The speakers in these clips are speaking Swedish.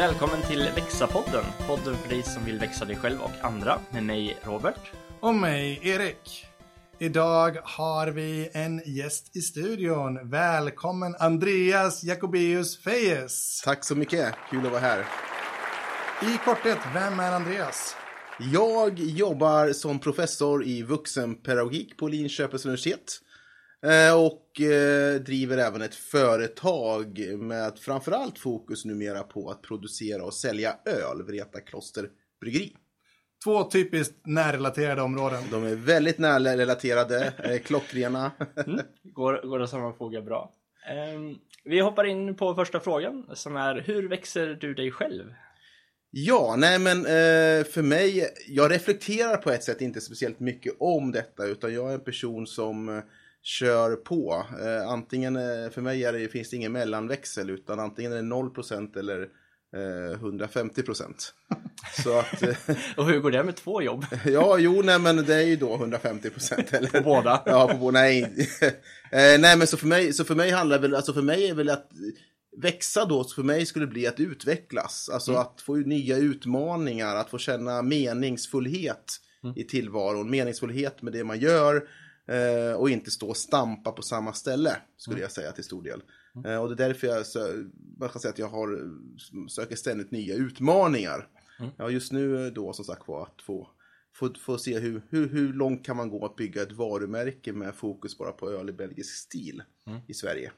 Välkommen till Växa-podden, podden för dig som vill växa dig själv och andra, med mig Robert. Och mig, Erik. Idag har vi en gäst i studion. Välkommen Andreas Jacobeus Fejes. Tack så mycket, kul att vara här. I korthet, vem är Andreas? Jag jobbar som professor i vuxenpedagogik på Linköpings universitet. Eh, och eh, driver även ett företag med framförallt fokus numera på att producera och sälja öl, Vreta Kloster Bryggeri. Två typiskt närrelaterade områden. De är väldigt närrelaterade, eh, klockrena. Mm. Går, går att sammanfoga bra. Um, vi hoppar in på första frågan som är hur växer du dig själv? Ja, nej men för mig, jag reflekterar på ett sätt inte speciellt mycket om detta utan jag är en person som kör på. Eh, antingen, eh, för mig är det, finns det ingen mellanväxel utan antingen är det 0% eller eh, 150%. Så att, eh, Och hur går det med två jobb? ja, jo, nej men det är ju då 150%. Eller? På båda? Ja, på båda. Nej. eh, nej, men så för mig, så för mig handlar det väl, alltså för mig är väl att växa då, för mig skulle det bli att utvecklas. Alltså Mm. att få nya utmaningar, att få känna meningsfullhet Mm. i tillvaron. Meningsfullhet med det man gör eh, och inte stå och stampa på samma ställe, skulle Mm. jag säga till stor del. Eh, och det är därför jag, sö- man kan säga att jag har, söker ständigt nya utmaningar. Mm. Ja, just nu då som sagt var att få Få, få se hur, hur, hur långt kan man gå att bygga ett varumärke med fokus bara på öl i belgisk stil Mm. i Sverige.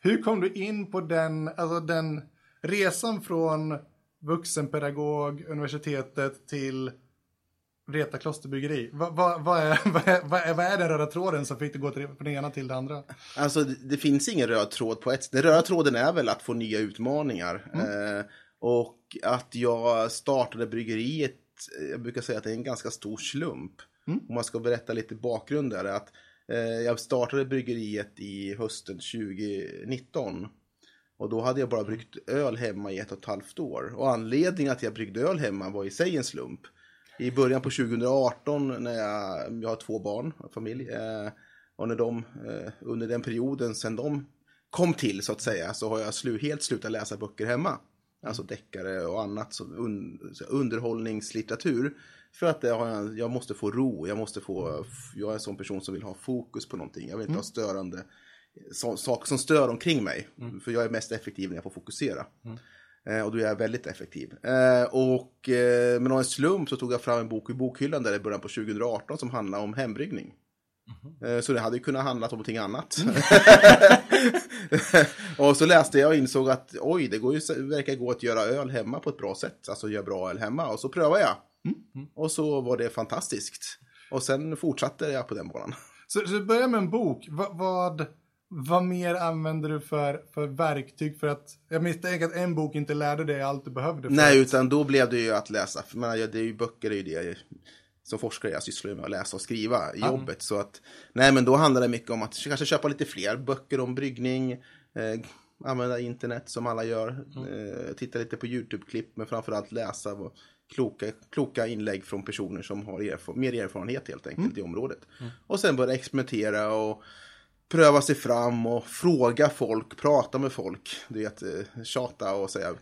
Hur kom du in på den, alltså den resan från vuxenpedagog, universitetet till Vreta klosterbryggeri? Vad va, va är, vad är, vad är, är den röda tråden som fick dig gå till, från det ena till det andra? Alltså det, det finns ingen röd tråd på ett Den röda tråden är väl att få nya utmaningar. Eh, och att jag startade bryggeriet, eh, jag brukar säga att det är en ganska stor slump. Om man ska berätta lite bakgrund där. är Att, eh, jag startade bryggeriet i hösten 2019. Och då hade jag bara bryggt öl hemma i ett och ett halvt år. Och anledningen att jag bryggde öl hemma var i sig en slump. I början på 2018 när jag, jag har två barn, familj. Eh, och när de, eh, under den perioden sen de kom till så att säga så har jag slu, helt slutat läsa böcker hemma. Alltså deckare och annat, som un, så underhållningslitteratur. För att det har jag, jag måste få ro, jag måste få, jag är en sån person som vill ha fokus på någonting. Jag vill inte ha störande så, saker som stör omkring mig. För jag är mest effektiv när jag får fokusera. Eh, och då är jag väldigt effektiv. Eh, och eh, med någon slump så tog jag fram en bok i bokhyllan där i början på 2018 som handlar om hembryggning. Eh, Så det hade ju kunnat handla om någonting annat. och så läste jag och insåg att oj, det går ju, verkar gå att göra öl hemma på ett bra sätt. Alltså göra bra öl hemma. Och så prövade jag. Och så var det fantastiskt. Och sen fortsatte jag på den banan. Så, så börja med en bok. Va, vad, vad mer använder du för, för verktyg för att, jag misstänker att en bok inte lärde dig allt du behövde. För Nej, att, utan då blev det ju att läsa. För man, det är ju böcker, det är ju det som forskare jag sysslar med att läsa och skriva i jobbet. Så att, nej men då handlar det mycket om att kanske köpa lite fler böcker om bryggning. Eh, använda internet som alla gör. Eh, titta lite på YouTube-klipp, men framförallt läsa vad, kloka, kloka inlägg från personer som har erf mer erfarenhet helt enkelt i området. Och sen börja experimentera och pröva sig fram och fråga folk, prata med folk. Du vet, eh, tjata och säga,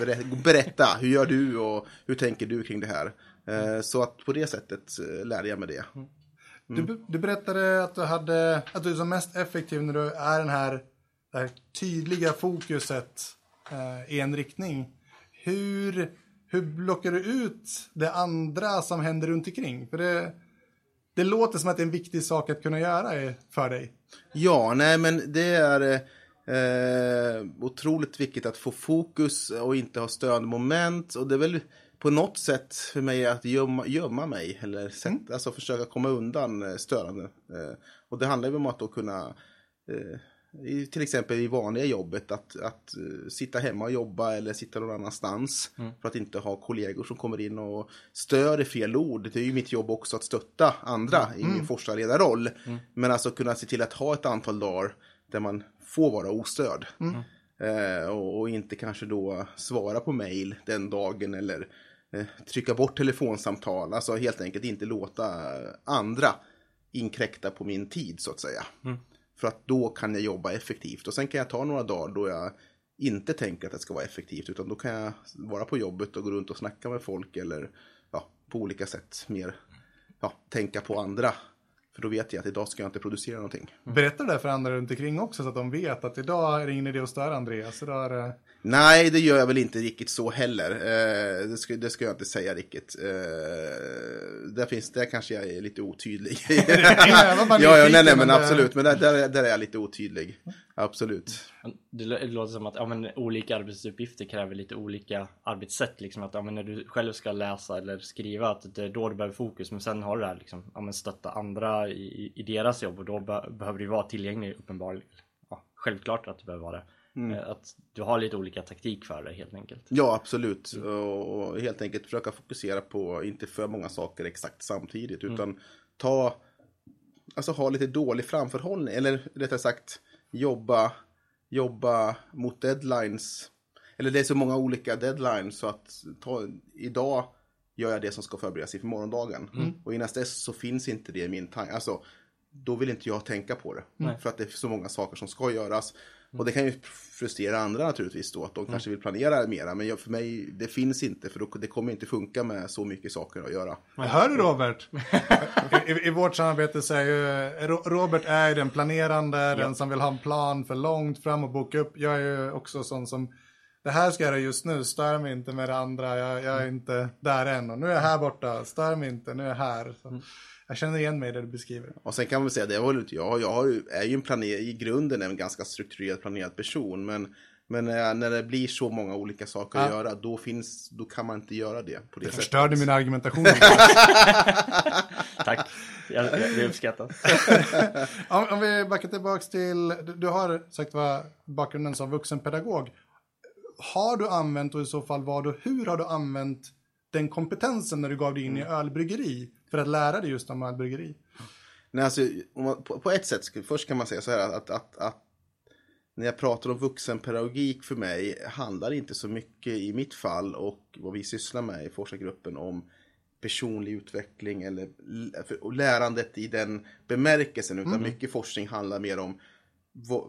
berä- berätta, hur gör du och hur tänker du kring det här? Eh, Så att på det sätet eh, lärde jag mig det. du, du berättade att du, hade, att du är som mest effektiv när du är den här, det här tydliga fokuset eh, i en riktning. Hur, hur blockar du ut det andra som händer runt omkring? För det, det låter som att det är en viktig sak att kunna göra för dig. Ja, nej men det är eh, otroligt viktigt att få fokus och inte ha störande moment. Och det är väl på något sätt för mig att gömma, gömma mig. Eller sätt, alltså försöka komma undan eh, störande. Eh, och det handlar ju om att då kunna eh, i, till exempel i vanliga jobbet att, att eh, sitta hemma och jobba eller sitta någon annanstans för att inte ha kollegor som kommer in och stör är fel ord. Det är ju mitt jobb också att stötta andra i min forskarledarroll. Men alltså kunna se till att ha ett antal dagar där man får vara ostörd. Eh, och, och inte kanske då svara på mail den dagen eller eh, trycka bort telefonsamtal. Alltså helt enkelt inte låta andra inkräkta på min tid så att säga. För att då kan jag jobba effektivt. Och sen kan jag ta några dagar då jag inte tänker att det ska vara effektivt. Utan då kan jag vara på jobbet och gå runt och snacka med folk eller ja, på olika sätt mer ja, tänka på andra. För då vet jag att idag ska jag inte producera någonting. Berätta det för andra runt omkring också så att de vet att idag är det ingen idé att störa Andreas. Idag är det... Eh, Nej, det gör jag väl inte riktigt så heller. Eh, det, ska, det ska jag inte säga riktigt. Eh, där, finns, där kanske jag är lite otydlig. ja, ja, nej, nej, men det- absolut. Men där, där, där är jag lite otydlig. Absolut. Det lå- det låter som att ja, men, olika arbetsuppgifter kräver lite olika arbetssätt. Liksom att ja, men, när du själv ska läsa eller skriva, att det är då du behöver fokus. Men sen har du det här liksom, ja, men, stötta andra i, i- i deras jobb och då be, behöver du vara tillgänglig uppenbarligen. Ja, självklart att du behöver vara det. Eh, Att du har lite olika taktik för det helt enkelt. Ja, absolut. Och, och helt enkelt försöka fokusera på inte för många saker exakt samtidigt. Utan ta, alltså ha lite dålig framförhållning. Eller rättare sagt jobba, jobba mot deadlines. Eller det är så många olika deadlines så att ta, idag gör jag det som ska förberedas inför morgondagen. Och innan dess så finns inte det i min tanke. Alltså, då vill inte jag tänka på det. För att det är så många saker som ska göras. Och det kan ju frustrera andra naturligtvis då, att de kanske vill planera mera. Men jag, för mig, det finns inte, för då, det kommer inte funka med så mycket saker att göra. Hör du Robert? I, I vårt samarbete så är ju Ro- Robert är den planerande, den som vill ha en plan för långt fram och boka upp. Jag är ju också sån som det här ska jag göra just nu, stör mig inte med det andra, jag, jag är inte där än. Och nu är jag här borta, stör mig inte, nu är jag här. Så jag känner igen mig i det du beskriver. Och sen kan man väl säga, det var väl inte jag, jag är ju en planer, i grunden en ganska strukturerad planerad person. Men, men när, när det blir så många olika saker att Ja. göra, då, finns, då kan man inte göra det på det sättet. Förstörde min argumentation. Tack, jag, jag, det uppskattas. om, om vi backar tillbaks till, du, du har sagt vad bakgrunden som vuxenpedagog. Har du använt och i så fall vad och hur har du använt den kompetensen när du gav dig in i ölbryggeri för att lära dig just om ölbryggeri? Nej, alltså, man, på, på ett sätt, först kan man säga så här att, att, att när jag pratar om vuxenpedagogik för mig handlar det inte så mycket i mitt fall och vad vi sysslar med i forskargruppen om personlig utveckling eller lärandet i den bemärkelsen utan mycket forskning handlar mer om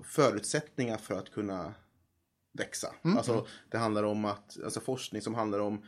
förutsättningar för att kunna växa. Alltså det handlar om att, alltså forskning som handlar om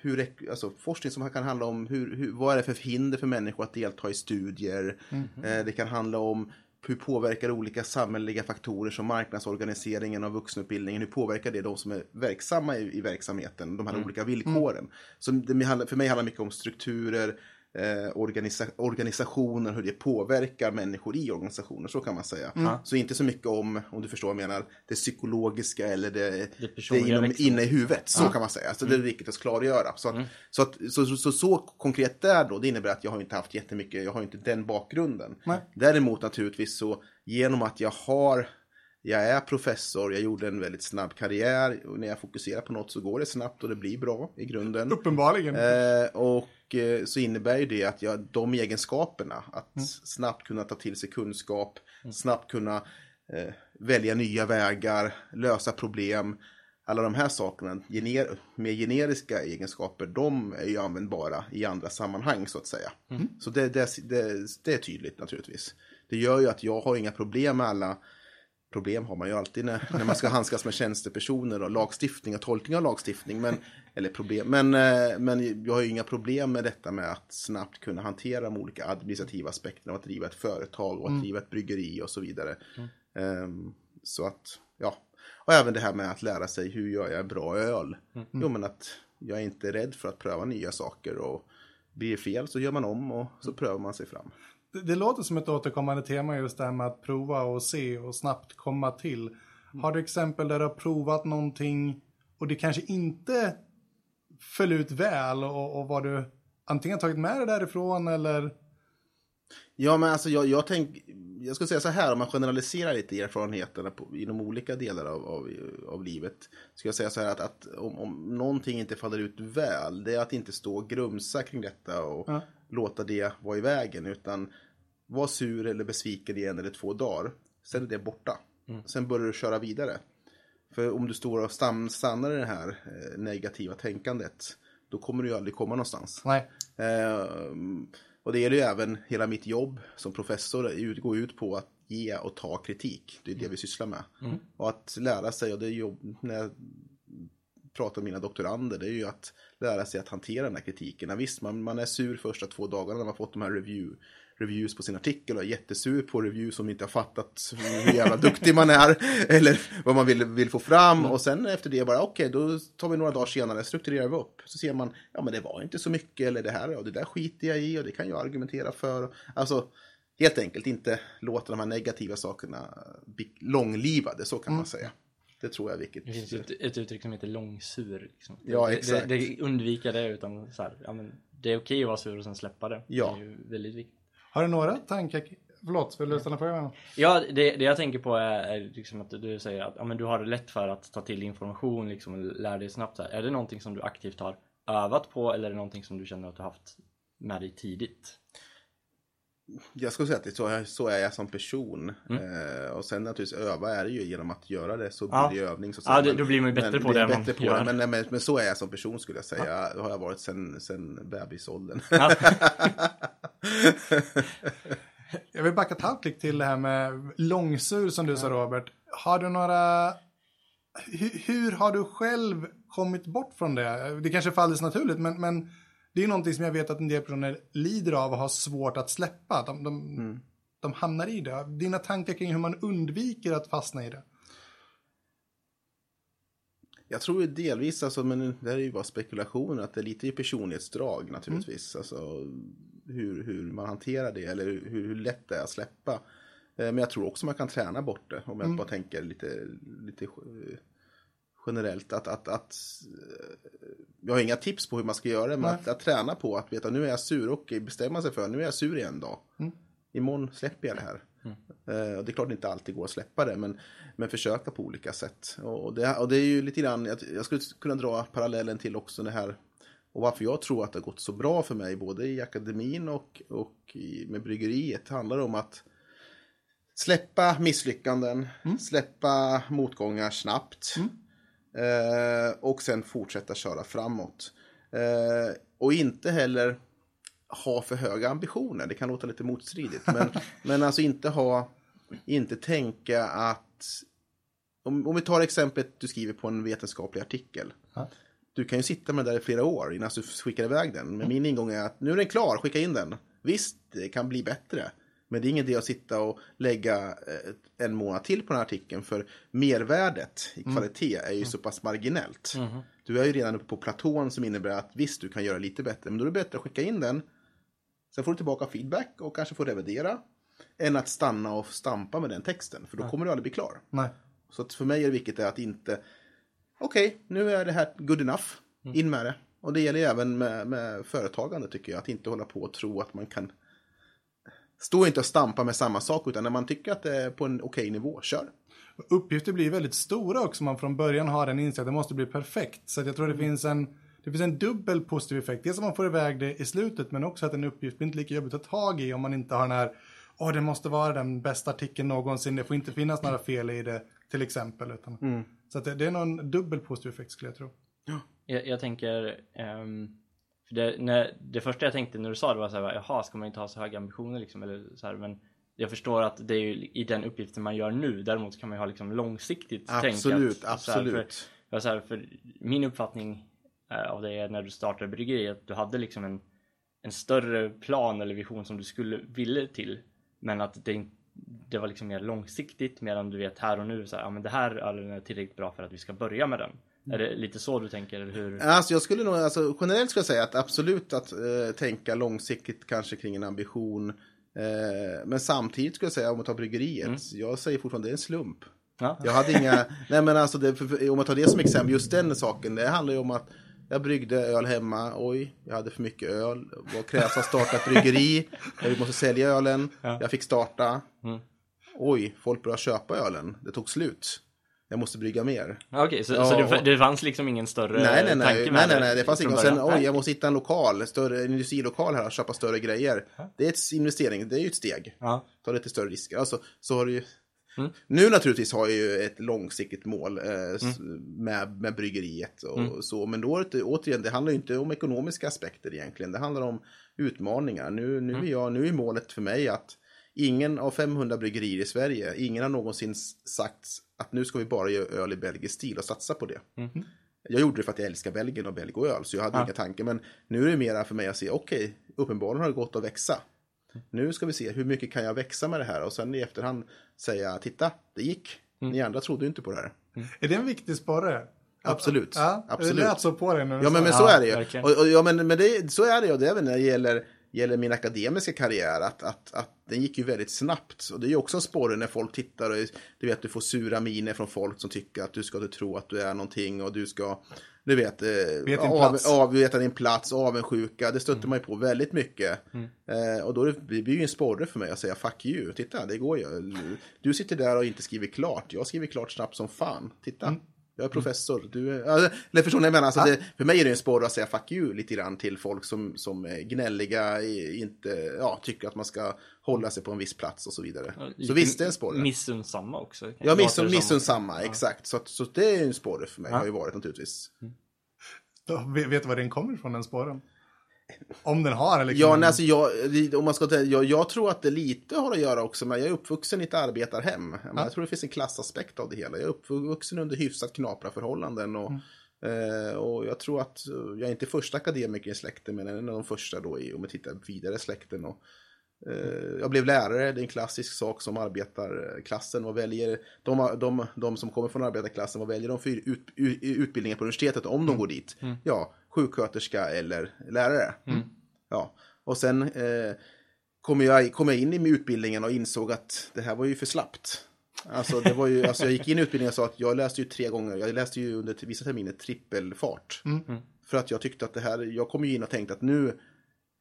hur, alltså forskning som kan handla om hur, hur, vad är det för hinder för människor att delta i studier. Eh, det kan handla om hur påverkar olika samhälleliga faktorer som marknadsorganiseringen av vuxenutbildningen, hur påverkar det de som är verksamma i, i verksamheten, de här olika villkoren. Så det för mig handlar mycket om strukturer, eh, organisa organisationer, hur det påverkar människor i organisationer, så kan man säga. Så inte så mycket om, om du förstår vad jag menar, det psykologiska eller det, Det det, inom, växandet. inne i huvudet, så kan man säga. Så det är viktigt att klargöra. Så, att, så, att, så, så, så, så konkret där då, det innebär att jag har inte haft jättemycket, jag har inte den bakgrunden. Nej. Däremot naturligtvis så, genom att jag har jag är professor, jag gjorde en väldigt snabb karriär och när jag fokuserar på något så går det snabbt och det blir bra i grunden. Uppenbarligen. Eh, och eh, så innebär ju det att jag, de egenskaperna, att snabbt kunna ta till sig kunskap, snabbt kunna eh, välja nya vägar, lösa problem. Alla de här sakerna gener, med generiska egenskaper, de är ju användbara i andra sammanhang så att säga. Så det, det, det, det är tydligt naturligtvis. Det gör ju att jag har inga problem med alla problem har man ju alltid när, när man ska handskas med tjänstepersoner och lagstiftning och tolkning av lagstiftning. Men, eller problem. Men, eh, men jag har ju inga problem med detta med att snabbt kunna hantera de olika administrativa aspekterna av att driva ett företag och att driva ett bryggeri och så vidare. Ehm, så att, ja. Och även det här med att lära sig hur gör jag bra öl. Jo men att jag är inte rädd för att pröva nya saker och blir det fel så gör man om och så prövar man sig fram. Det, låter som ett återkommande tema just det här med att prova och se och snabbt komma till. Har du exempel där du har provat någonting och det kanske inte föll ut väl och, och vad du antingen tagit med dig därifrån eller Ja, men alltså jag, jag tänk, jag skulle säga så här, om man generaliserar lite erfarenheterna på, inom olika delar av, av, av livet. Ska jag säga så här att, att om, om någonting inte faller ut väl, det är att inte stå och grumsa kring detta och Ja. låta det vara i vägen. Utan var sur eller besviken i en eller två dagar. Sen är det borta. Sen börjar du köra vidare. För om du står och stannar i det här eh, negativa tänkandet, då kommer du ju aldrig komma någonstans. nej. Ehm, och det är ju även hela mitt jobb som professor går ut på att ge och ta kritik. Det är det vi sysslar med. Och att lära sig, och det jobb, när jag pratar med mina doktorander, det är ju att lära sig att hantera den här kritiken. Ja, Visst, man, man är sur första två dagarna när man fått de här review, reviews på sin artikel och är jättesur på reviews som inte har fattat hur jävla duktig man är eller vad man vill, vill få fram. Och sen efter det bara, okej, då tar vi några dagar senare, strukturerar vi upp. Så ser man, ja men det var inte så mycket, eller det här, och det där skiter jag i och det kan jag argumentera för. Alltså, helt enkelt inte låta de här negativa sakerna bli långlivade, så kan man säga. Det tror jag är Det finns ett, ett uttryck som heter långsur. Liksom. Ja, det, exakt. Det, det undvika det utan så här, ja, men det är okej att vara sur och sen släppa det. Ja. Det är ju väldigt viktigt. Har du några tankar? Förlåt, vill du ställa frågan? Ja, det, det jag tänker på är, är liksom att du säger att ja, men du har det lätt för att ta till information liksom, och lära dig snabbt. Så här. Är det någonting som du aktivt har övat på eller är det någonting som du känner att du har haft med dig tidigt? Jag skulle säga att det är så, så är jag som person. Eh, och sen naturligtvis öva är det ju genom att göra det så blir Ja. det övning. Så att Ja, det- Men- då blir man ju bättre men på det bättre man på det. Men, men, men så är jag som person skulle jag säga. Det har jag varit sen, sen bebisåldern. Ja. Jag vill backa ett halvt klick till det här med långsur som du sa Robert. Har du några... Hur, hur har du själv kommit bort från det? Det kanske alldeles naturligt, men, men det är någonting som jag vet att en del personer lider av och har svårt att släppa. De, de, de hamnar i det. Dina tankar kring hur man undviker att fastna i det? Jag tror ju delvis, alltså, men det här är ju bara spekulationer, att det är lite i personlighetsdrag naturligtvis. Mm. Alltså hur, hur man hanterar det eller hur, hur lätt det är att släppa. Eh, Men jag tror också man kan träna bort det om jag Mm. bara tänker lite, lite eh, generellt. Att, att, att, eh, jag har inga tips på hur man ska göra det, men att, att träna på att veta nu är jag sur och bestämma sig för nu är jag sur i en dag. Imorgon släpper jag det här. Eh, och det är klart det inte alltid går att släppa det, men, men försöka på olika sätt. Och, det, och det är ju lite grann, jag, jag skulle kunna dra parallellen till också det här och varför jag tror att det har gått så bra för mig både i akademin och, och i, med bryggeriet handlar om att släppa misslyckanden, släppa motgångar snabbt eh, och sen fortsätta köra framåt. Eh, och inte heller ha för höga ambitioner. Det kan låta lite motstridigt. Men, men alltså inte ha, inte tänka att... Om, om vi tar exemplet du skriver på en vetenskaplig artikel. Ja. Du kan ju sitta med det där i flera år innan du skickar iväg den. Men min ingång är att nu är den klar, skicka in den. Visst, det kan bli bättre. Men det är ingen idé att sitta och lägga eh, en månad till på den här artikeln. För mervärdet i kvalitet är ju så pass marginellt. Du är ju redan uppe på platån som innebär att visst, du kan göra lite bättre. Men då är det bättre att skicka in den. Sen får du tillbaka feedback och kanske får revidera. Än att stanna och stampa med den texten. För då kommer du aldrig bli klar. Nej. Så att för mig är det viktigt att inte, okej, nu är det här good enough, in med det. Och det gäller även med, med företagande tycker jag, att inte hålla på och tro att man kan Stå inte och stampa med samma sak, utan när man tycker att det är på en okej nivå, kör. Uppgifter blir väldigt stora också man från början har den insikt att det måste bli perfekt. Så att jag tror det finns en det finns en dubbel positiv effekt. Dels att man får iväg det i slutet men också att en uppgift blir inte lika jobbigt att ta tag i om man inte har den här Åh, det måste vara den bästa artikeln någonsin. Det får inte finnas några fel i det, till exempel. Utan, Så att det, det är nog en dubbel positiv effekt skulle jag tro. Jag, jag tänker, ehm, för det, när, det första jag tänkte när du sa det var så här, jaha, ska man inte ha så höga ambitioner liksom? Eller så här, men jag förstår att det är ju i den uppgiften man gör nu. Däremot kan man ju ha liksom långsiktigt Absolut, tänk. att- för, absolut. för, så här, för min uppfattning eh, av det är när du startade bryggeriet, att du hade liksom en, en större plan eller vision som du skulle ville till. Men att det, det var liksom mer långsiktigt medan du vet här och nu så här, ja men det här ölen är tillräckligt bra för att vi ska börja med den. Är det lite så du tänker? Eller hur? Alltså jag skulle nog, alltså, generellt skulle jag säga att absolut att eh, tänka långsiktigt kanske kring en ambition. Eh, men samtidigt skulle jag säga om man tar bryggeriet, jag säger fortfarande det är en slump. Ja. Jag hade inga, nej men alltså det, för, om man tar det som exempel, just den saken, det handlar ju om att jag bryggde öl hemma, oj, jag hade för mycket öl. Vad krävs att starta ett bryggeri? Jag måste sälja ölen, jag fick starta. Oj, folk började köpa ölen, det tog slut. Jag måste brygga mer. Okej, så, Ja, så det, det fanns liksom ingen större Nej, nej, nej, tanke nej, med nej, nej, det fanns. Och sen, oj, jag måste hitta en lokal, större, en industrilokal här och köpa större grejer. Det är ett investering, det är ju ett steg. Ja. Ta lite större risker. Alltså, så har du ju... Mm. Nu naturligtvis har jag ju ett långsiktigt mål eh, s- med, med bryggeriet och Mm. så. Men då det, återigen, det handlar ju inte om ekonomiska aspekter egentligen. Det handlar om utmaningar. Nu, nu, Mm. är jag, nu är målet för mig att ingen av 500 bryggerier i Sverige, ingen har någonsin sagt att nu ska vi bara göra öl i belgisk stil och satsa på det. Jag gjorde det för att jag älskar Belgien och belg och öl, så jag hade inga tankar. Men nu är det mera för mig att se, okej, uppenbarligen har det gått att växa. Nu ska vi se, hur mycket kan jag växa med det här? Och sen i efterhand säga, titta, det gick. Ni andra trodde ju inte på det här. Är det en viktig sporre? Absolut. Ja, Absolut. det lät så på dig nu. Ja, men, men Ja, så är det ju. Och, och, ja, men, men det, så är det ju. Det är även när det gäller, gäller min akademiska karriär. Att, att, att den gick ju väldigt snabbt. Och det är ju också en sporre när folk tittar och du vet, du får sura miner från folk som tycker att du ska inte tro att du är någonting och du ska, du vet, eh, Vet din av, plats. av, veta din plats, avundsjuka. Det stöter man ju på väldigt mycket. Eh, och då är det, det blir ju en sporre för mig att säga fuck you. Titta, det går ju. Du sitter där och inte skriver klart. Jag skriver klart snabbt som fan. Titta. Jag är professor. Du är, eller förstår ni vad jag menar? Alltså, det, för mig är det en sporre att säga fuck you lite grann till folk som, som är gnälliga, inte ja, tycker att man ska hålla sig på en viss plats och så vidare. Så visst, det är en sporre. Missunnsamma också. Ja, missun, missunnsamma, exakt. Så, så det är en sporre för mig, har ju varit naturligtvis. Då Vet vet du var den kommer ifrån, den spåren? Om den har eller Ja, nej, alltså jag, om man ska jag, jag tror att det lite har att göra också med, jag är uppvuxen i ett arbetarhem. Jag, menar, jag tror det finns en klassaspekt av det hela. Jag är uppvuxen under hyfsat knapra förhållanden. Och, eh, och jag tror att jag är inte första akademiker i släkten, men en av de första då i, om vi tittar vidare i släkten. Och, eh, jag blev lärare, det är en klassisk sak som arbetarklassen. Vad väljer, de, de, de som kommer från arbetarklassen, vad väljer de för ut, ut, utbildningar på universitetet om de går dit? Ja, sjuksköterska eller lärare. Ja, och sen eh, kom, jag, kom jag in i utbildningen och insåg att det här var ju för slappt. Alltså, det var ju, alltså jag gick in i utbildningen och sa att jag läste ju tre gånger, jag läste ju under vissa terminer trippelfart. För att jag tyckte att det här, jag kom ju in och tänkte att nu,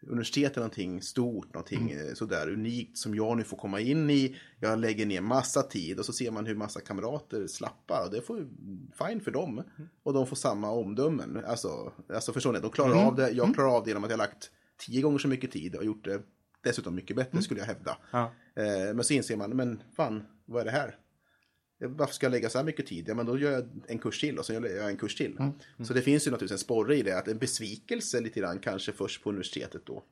universitet är någonting stort, någonting eh, sådär unikt som jag nu får komma in i. Jag lägger ner massa tid och så ser man hur massa kamrater slappar och det får fine för dem. Och de får samma omdömen. Alltså, alltså förstår ni, de klarar av det. Jag klarar av det genom att jag lagt tio gånger så mycket tid och gjort det dessutom mycket bättre skulle jag hävda. Ja. Eh, men så inser man, men fan, vad är det här? Eh, Varför ska jag lägga så här mycket tid? Ja, men då gör jag en kurs till och så gör jag en kurs till. Så det finns ju naturligtvis en sporre i det, att en besvikelse lite grann kanske först på universitetet då.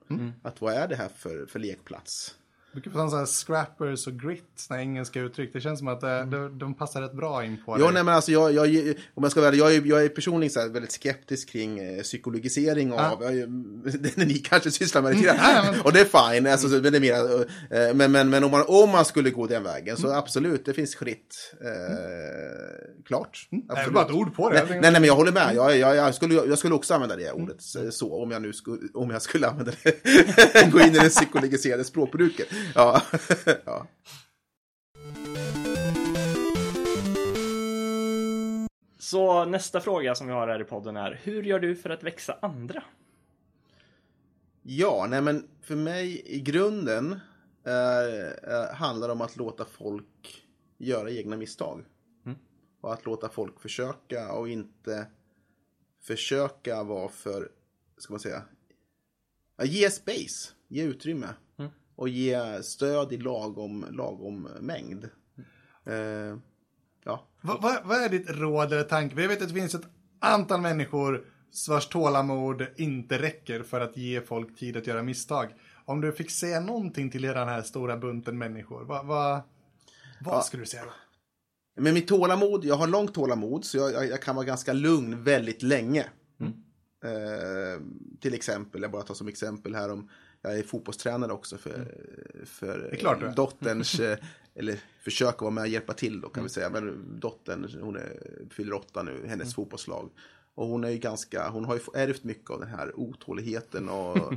Att vad är det här för, för lekplats? Mycket på här scrappers och grit, såna engelska uttryck. Det känns som att eh, de, de passar rätt bra in på Jo, det. nej, men alltså jag, jag, om jag ska vara jag är, jag är personligen så väldigt skeptisk kring eh, psykologisering av, jag, det ni kanske sysslar med lite grann. Och det är fine, alltså, så- men, det är mer, eh, men, men, men om, man, om man skulle gå den vägen så absolut, det finns skit. Eh, klart. Det är Absolut. bara ett ord på det. Nej, nej, nej, men jag håller med. Jag, jag, jag, skulle, jag skulle också använda det ordet eh, så, om jag nu skulle, om jag skulle använda det. Gå in i det psykologiserade språkbruket. Ja. ja. Så nästa fråga som vi har här i podden är, hur gör du för att växa andra? Ja, nej men för mig i grunden eh, eh, handlar det om att låta folk göra egna misstag. Och att låta folk försöka och inte försöka vara för, ska man säga, ge space, ge utrymme. Och ge stöd i lagom, lagom mängd. Eh, ja, Vad, vad, vad är ditt råd eller tanke? Jag vet att det finns ett antal människor vars tålamod inte räcker för att ge folk tid att göra misstag. Om du fick säga någonting till den här stora bunten människor, vad, vad, vad skulle du säga då? Men mitt tålamod, jag har långt tålamod så jag, jag, jag kan vara ganska lugn väldigt länge. Eh, till exempel, jag bara tar som exempel här om, jag är fotbollstränare också för, för du är. dotterns, eh, eller försöker vara med och hjälpa till då kan vi säga. Men dottern, hon är, fyller åtta nu, hennes fotbollslag. Och hon är ju ganska, hon har ju ärvt mycket av den här otåligheten och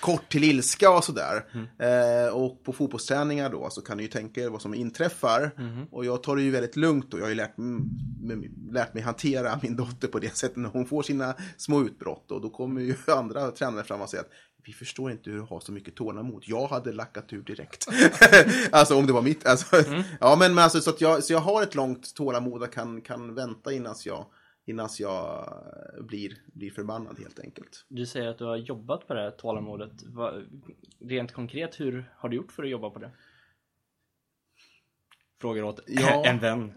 kort till ilska och sådär. Eh, och på fotbollsträningar då så kan ni ju tänka er vad som inträffar. Och jag tar det ju väldigt lugnt och jag har ju lärt, lärt mig hantera min dotter på det sättet när hon får sina små utbrott. Och då kommer ju andra tränare fram och säger att vi förstår inte hur du har så mycket tålamod. Jag hade lackat ur direkt. alltså om det var mitt. Alltså, Ja men, men alltså, så, att jag, så jag har ett långt tålamod och kan, kan vänta innan jag, innan jag blir, blir förbannad helt enkelt. Du säger att du har jobbat på det här tålamodet. Va, rent konkret, hur har du gjort för att jobba på det? Frågar åt Ja. en vän.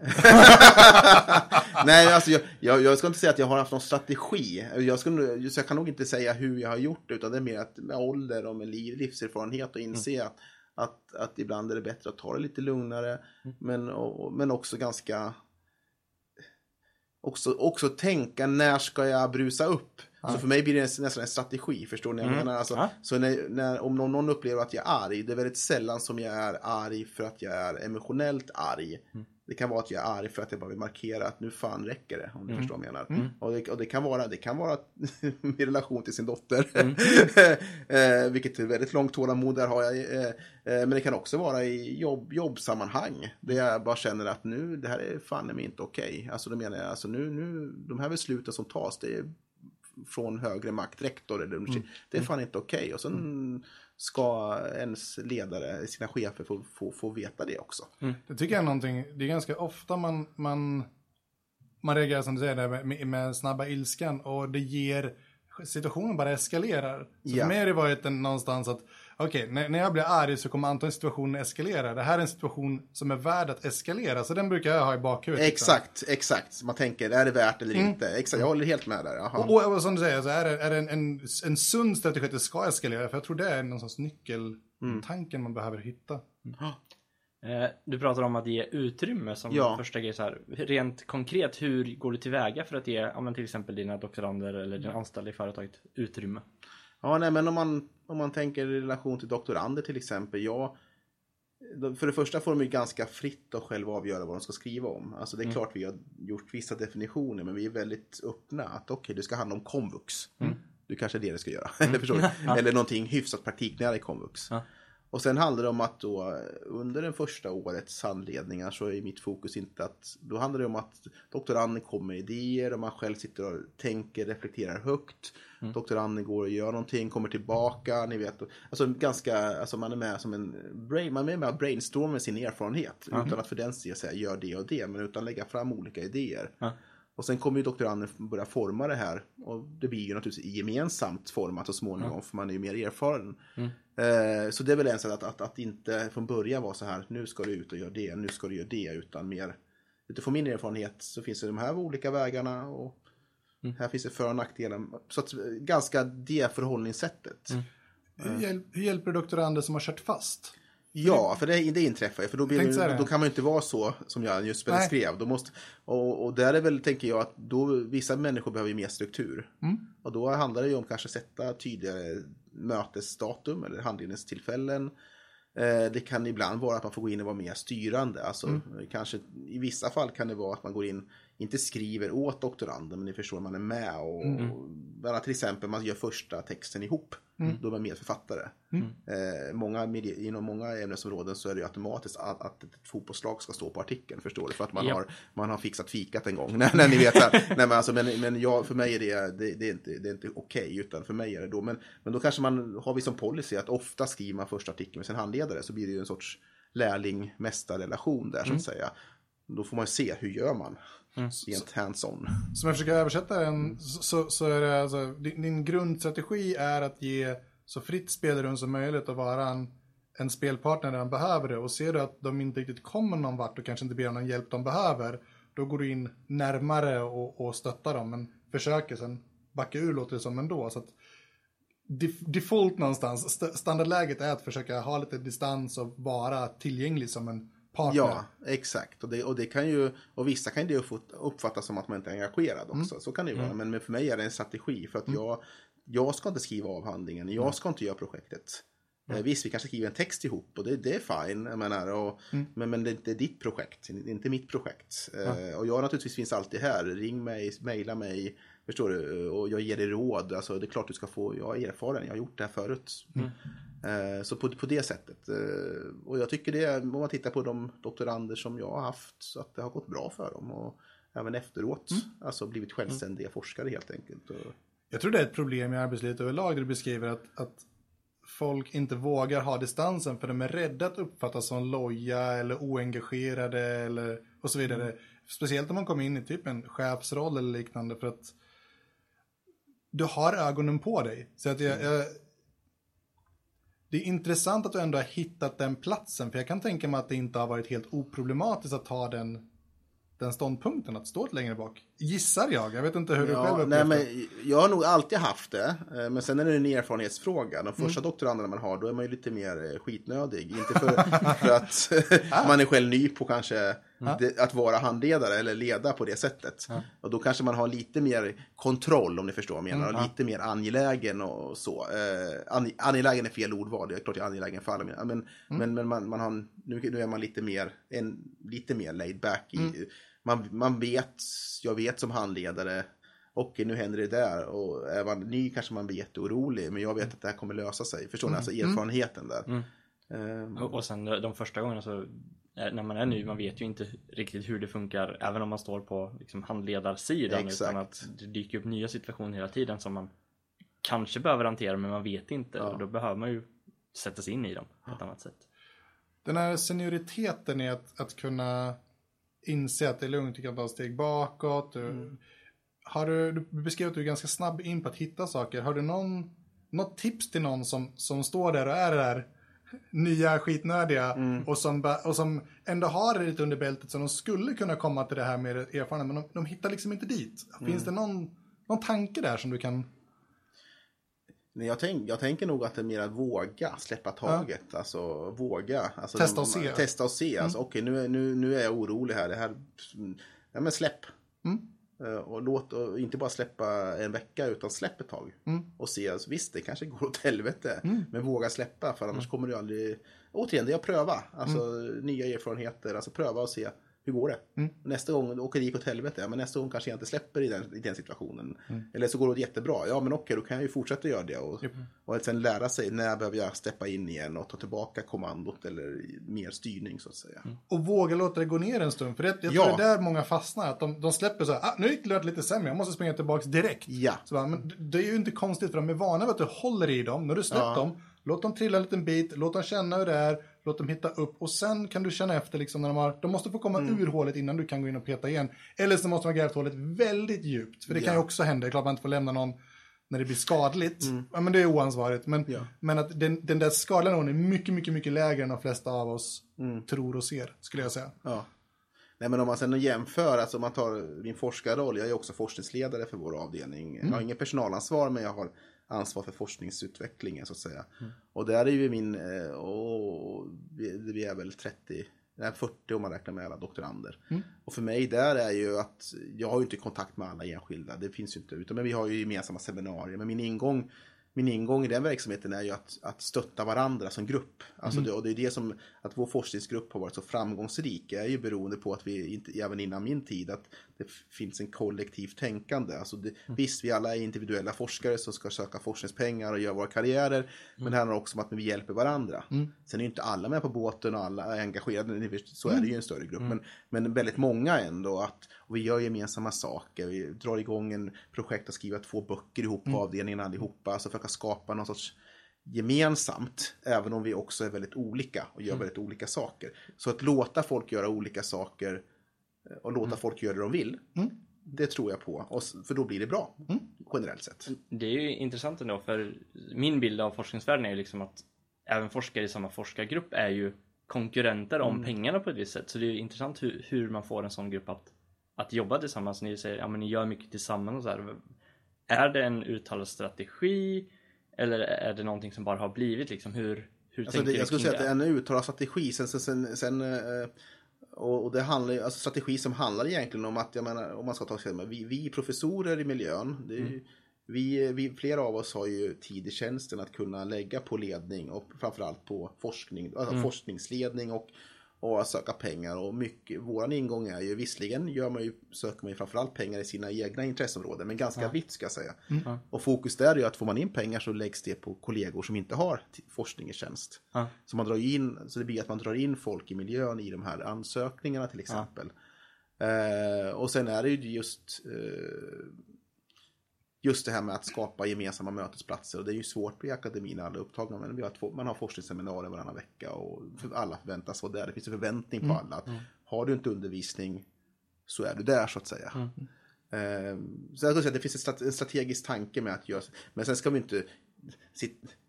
Nej, alltså jag, jag, jag ska inte säga att jag har haft någon strategi. Jag, skulle, så jag kan nog inte säga hur jag har gjort det, utan det är mer att med ålder och med liv, livserfarenhet och inse att Att, att ibland är det bättre att ta det lite lugnare. Men, och, men också ganska... Också, också tänka när ska jag brusa upp? Så för mig blir det nästan en strategi, förstår ni? vad Jag menar, alltså, Ja. Så när, när, om någon, någon upplever att jag är arg, det är väldigt sällan som jag är arg för att jag är emotionellt arg. Det kan vara att jag är arg för att jag bara vill markera att nu fan räcker det, om du förstår vad jag menar. Och, det, och det kan vara, det kan vara i relation till sin dotter. eh, vilket är väldigt långt tålamod, där har jag. Eh, eh, men det kan också vara i jobb, jobbsammanhang. Där jag bara känner att nu, det här är fan mig inte okej. Alltså då menar jag, alltså nu, nu, de här besluten som tas, det är från högre makt, rektor eller universitet. Det är fan inte okej. Och sen ska ens ledare, sina chefer få, få, få veta det också. Det tycker jag är någonting, det är ganska ofta man, man, man reagerar som du säger där med, med snabba ilskan och det ger, situationen bara eskalerar. Så Ja. för mig har det varit en, någonstans att, okej, när, när jag blir arg så kommer antagligen situationen eskalera. Det här är en situation som är värd att eskalera, så den brukar jag ha i bakhuvudet. liksom. Exakt, exakt. Man tänker, är det värt eller inte? Exakt, jag håller helt med där. Och, och, och som du säger, så är det, är det en, en, en sund strategi att det ska eskalera, för jag tror det är någon sorts nyckeltanken man behöver hitta. Eh, Du pratar om att ge utrymme som Ja. första grej. Så här. Rent konkret, hur går du tillväga för att ge ja, men till exempel dina doktorander eller dina anställda i företaget utrymme? Ja, nej, men om man, om man tänker i relation till doktorander till exempel. Ja, för det första får de ju ganska fritt att själva avgöra vad de ska skriva om. Alltså det är klart vi har gjort vissa definitioner, men vi är väldigt öppna. Att okej, det ska handla om komvux. Du kanske är det det ska göra. Eller, förstår du? Eller någonting hyfsat praktiknära i komvux. Ja. Och sen handlar det om att då under det första årets handledningar så är mitt fokus inte att då handlar det om att doktoranden kommer med idéer och man själv sitter och tänker, reflekterar högt. Doktoranden går och gör någonting, kommer tillbaka, ni vet. Alltså ganska, alltså man är med som en brain, man är med och brainstormar sin erfarenhet utan att för den del säga gör det och det, men utan lägga fram olika idéer. Ja. Och sen kommer ju doktoranden börja forma det här. Och det blir ju naturligtvis gemensamt format så småningom, för man är ju mer erfaren. Eh, så det är väl en sak att, att, att inte från början vara så här, nu ska du ut och göra det, nu ska du göra det, utan mer utifrån min erfarenhet så finns det de här olika vägarna och här finns det för och nackdelar. Så att, ganska det förhållningssättet. Hur, hjälp, hur hjälper du doktorander som har kört fast? Ja, för det, det inträffar ju. För då, blir då kan man ju inte vara så som jag just skrev. Då måste, och, och där är väl, tänker jag, att då, vissa människor behöver ju mer struktur. Mm. Och då handlar det ju om kanske sätta tydligare mötesdatum eller handledningstillfällen. Eh, det kan ibland vara att man får gå in och vara mer styrande. Alltså, Mm. kanske, I vissa fall kan det vara att man går in, inte skriver åt doktoranden, men ni förstår, man är med. Och, Mm. och, bara till exempel, man gör första texten ihop. Mm. Då är man medförfattare. Eh, många, medie- inom många ämnesområden så är det ju automatiskt att, att ett fotbollslag ska stå på artikeln, förstår du? För att man, Ja. har, man har fixat fikat en gång. när, när ni vet. Nej, men, alltså, men, men jag, för mig är det, det, det är inte, det är inte okej, utan för mig är det då. Men, men då kanske man har vi som policy att ofta skriver man första artikeln med sin handledare, så blir det ju en sorts lärling-mästarrelation där, så att säga. Då får man se, hur gör man? Rent hands-on. Som jag försöker översätta den så, så, är det alltså, din, din grundstrategi är att ge så fritt spelrum som möjligt och vara en, en spelpartner när de behöver det. Och ser du att de inte riktigt kommer någon vart och kanske inte ber om någon hjälp de behöver, då går du in närmare och, och stöttar dem. Men försöker sen backa ur låter det som ändå. Så att def, default någonstans, st standardläget är att försöka ha lite distans och vara tillgänglig som en partner. Ja, exakt. Och det, och det kan ju, och vissa kan det uppfat- uppfattas som att man inte är engagerad också. Så kan det ju vara. Men, men för mig är det en strategi. För att jag, jag ska inte skriva avhandlingen. Jag ska inte göra projektet. Eh, visst, vi kanske skriver en text ihop och det, det är fine. Jag menar, och, men, men det är inte ditt projekt, det är inte mitt projekt. Eh, och jag naturligtvis finns alltid här. Ring mig, mejla mig. Förstår du? Och jag ger dig råd. Alltså, det är klart du ska få, jag är erfaren, jag har gjort det här förut. Eh, Så på, på det sättet. Eh, Och jag tycker det, om man tittar på de doktorander som jag har haft, så att det har gått bra för dem. Och även efteråt, alltså blivit självständiga forskare helt enkelt. Och, Jag tror det är ett problem i arbetslivet överlag där du beskriver att, att folk inte vågar ha distansen för de är rädda att uppfattas som loja eller oengagerade eller och så vidare. Speciellt om man kommer in i typ en chefsroll eller liknande för att du har ögonen på dig. Så att jag, jag, det är intressant att du ändå har hittat den platsen för jag kan tänka mig att det inte har varit helt oproblematiskt att ta den den ståndpunkten att stå längre bak. Gissar jag. Jag vet inte hur du själv Ja, upplevt nej, men jag har nog alltid haft det. eh, Men sen är det en erfarenhetsfråga. De Mm. första doktoranderna man har, då är man ju lite mer eh, skitnödig. Inte för, för att man är själv ny på kanske det, att vara handledare eller leda på det sättet. Och då kanske man har lite mer kontroll om ni förstår vad jag menar. Mm. Och lite mer angelägen och så. Eh, an, angelägen är fel ordval. Det är klart jag är angelägen för alla mina. Men, Mm. men, men man, man har, nu, nu är man lite mer, en, lite mer laid back. I, Mm. man, man vet, jag vet som handledare Okej, nu händer det där. Och är man ny kanske man blir jätteorolig. Men jag vet att det här kommer lösa sig. Förstår ni? Alltså erfarenheten där. Ehm, Och, och sen de första gångerna så när man är ny, man vet ju inte riktigt hur det funkar även om man står på liksom, handledarsidan Exakt. utan att det dyker upp nya situationer hela tiden som man kanske behöver hantera men man vet inte och då behöver man ju sätta sig in i dem på ett annat sätt. Den här senioriteten i att, att kunna inse att det är lugnt, du kan ta ett steg bakåt. Du, har du, du beskrev att du är ganska snabb in på att hitta saker. Har du någon, något tips till någon som, som står där och är det där nya skitnödiga och, som, och som ändå har det lite under bältet så de skulle kunna komma till det här med erfarenhet men de, de hittar liksom inte dit. Finns det någon, någon tanke där som du kan... Nej, jag, tänk, jag tänker nog att det är mer att våga släppa taget. Alltså våga. Alltså, Testa och se. Testa och se. Alltså, Okej, nu, är- nu, nu är jag orolig här. Det här ja, men släpp. Eh, Och låt, och inte bara släppa en vecka utan släpp ett tag. Och se, alltså, visst det kanske går åt helvete. Men våga släppa för annars kommer du aldrig... Återigen, det är att pröva. Alltså nya erfarenheter. Alltså pröva och se. Hur går det? Nästa gång åker det gick åt helvete. Ja, men nästa gång kanske jag inte släpper i den, i den situationen. Eller så går det jättebra. Ja men okej, då kan jag ju fortsätta göra det. Och, och sen lära sig när behöver jag steppa in igen och ta tillbaka kommandot eller mer styrning så att säga. Och våga låta det gå ner en stund. För det, jag Ja. tror det är där många fastnar. Att de, de släpper så här, ah, nu gick det lite sämre, jag måste springa tillbaka direkt. Ja. Så bara, men det- är ju inte konstigt för de är vana vid att du håller i dem. När du släppt Ja. dem, låt dem trilla en liten bit, låt dem känna hur det är, låt dem hitta upp och sen kan du känna efter liksom när de har, de måste få komma Mm. ur hålet innan du kan gå in och peta igen. Eller så måste man grävt hålet väldigt djupt. För det kan ju också hända, det är klart man inte får lämna någon när det blir skadligt. Ja men det är oansvarigt. Men, Mm. Ja. men att den, den där skadliga nivån är mycket, mycket, mycket lägre än de flesta av oss Mm. tror och ser, skulle jag säga. Ja. Nej men om man sen jämför, alltså om man tar min forskarroll, jag är också forskningsledare för vår avdelning. Jag har ingen personalansvar men jag har ansvar för forskningsutvecklingen så att säga. Och där är ju min, eh, och vi, vi är väl 30, nej, 40 om man räknar med alla doktorander. Och för mig där är ju att, jag har ju inte kontakt med alla enskilda, det finns ju inte, utan men vi har ju gemensamma seminarier. Men min ingång min ingång i den verksamheten är ju att, att stötta varandra som grupp. Alltså det, och det är det som, att vår forskningsgrupp har varit så framgångsrik är ju beroende på att vi, inte, även innan min tid, att det finns en kollektivt tänkande. Alltså det, Visst, vi alla är individuella forskare som ska söka forskningspengar och göra våra karriärer, men det handlar också om att vi hjälper varandra. Sen är ju inte alla med på båten och alla är engagerade, så är det ju i en större grupp, men, men väldigt många ändå. Att, och vi gör gemensamma saker, vi drar igång en projekt att skriva två böcker ihop på avdelningen allihopa, alltså försöka skapa någon sorts gemensamt, även om vi också är väldigt olika och gör väldigt olika saker. Så att låta folk göra olika saker eh, och låta folk göra det de vill, det tror jag på. Och, för då blir det bra, generellt sett. Det är ju intressant ändå för min bild av forskningsvärlden är ju liksom att även forskare i samma forskargrupp är ju konkurrenter om pengarna på ett visst sätt. Så det är ju intressant hur, hur man får en sån grupp att, att jobba tillsammans. Ni säger ja men ni gör mycket tillsammans och så här. Är det en uttalad strategi? Eller är det någonting som bara har blivit liksom? Hur, hur Alltså tänker det, jag skulle säga att det är en uttalad strategi. Sen, sen, sen, sen, eh, och, och det handlar ju- alltså strategi som handlar egentligen om att, jag menar, om man ska ta sig vi, vi är professorer i miljön. Det ju- vi, vi, flera av oss har ju tid i tjänsten att kunna lägga på ledning och framförallt på forskning, alltså forskningsledning och, och att söka pengar. Och mycket, våran ingång är ju, visserligen gör man ju, söker man ju framförallt pengar i sina egna intresseområden, men ganska vitt ska jag säga. Och fokus där är ju att får man in pengar så läggs det på kollegor som inte har forskning i tjänst. Ja. Så, man drar in, så det blir att man drar in folk i miljön i de här ansökningarna till exempel. Eh, och sen är det ju just, eh, just det här med att skapa gemensamma mötesplatser. Och det är ju svårt i akademin alla upptagna. Men vi har två, man har forskningsseminarier varannan vecka och alla förväntas vara där. Det finns en förväntning på alla. Att Har du inte undervisning så är du där så att säga. Eh, så jag skulle säga att det finns en strate- en strategisk tanke med att göra Men sen ska vi inte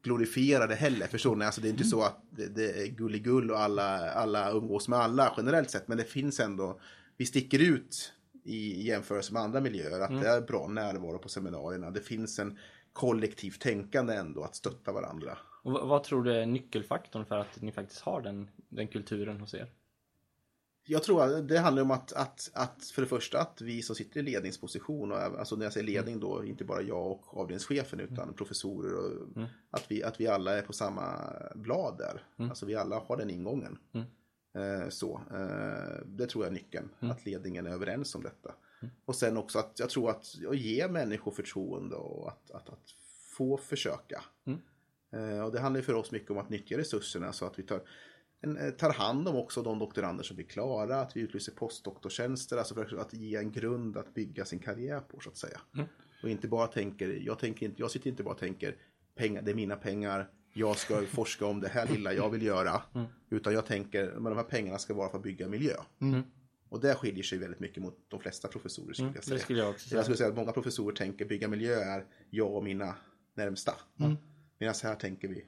glorifiera det heller. Förstår ni? Alltså det är inte så att det, det är gulligull och alla, alla umgås med alla generellt sett. Men det finns ändå vi sticker ut i jämförelse med andra miljöer. Att det är bra närvaro på seminarierna. Det finns en kollektivt tänkande ändå att stötta varandra. Och vad, tror du är nyckelfaktorn för att ni faktiskt har den, den kulturen hos er? Jag tror att det handlar om att, att, att för det första att vi som sitter i ledningsposition, och, alltså när jag säger ledning då, inte bara jag och avdelningschefen utan professorer och att, vi, att vi alla är på samma blad där. Alltså vi alla har den ingången. Eh, så, eh, det tror jag är nyckeln, att ledningen är överens om detta. Och sen också att jag tror att att ge människor förtroende och att, att, att få försöka. Eh, och det handlar för oss mycket om att nyttja resurserna så att vi tar, tar hand om också de doktorander som blir klara, att vi utlyser postdoktortjänster, alltså för att ge en grund att bygga sin karriär på så att säga. Och inte bara tänker, jag, tänker inte, jag sitter inte bara och tänker pengar, det är mina pengar, jag ska forska om det här lilla jag vill göra. Utan jag tänker, men de här pengarna ska vara för att bygga miljö. Och det skiljer sig väldigt mycket mot de flesta professorer skulle jag säga. Det skulle jag säga. Jag skulle säga att många professorer tänker bygga miljö är jag och mina närmsta. Medan här tänker vi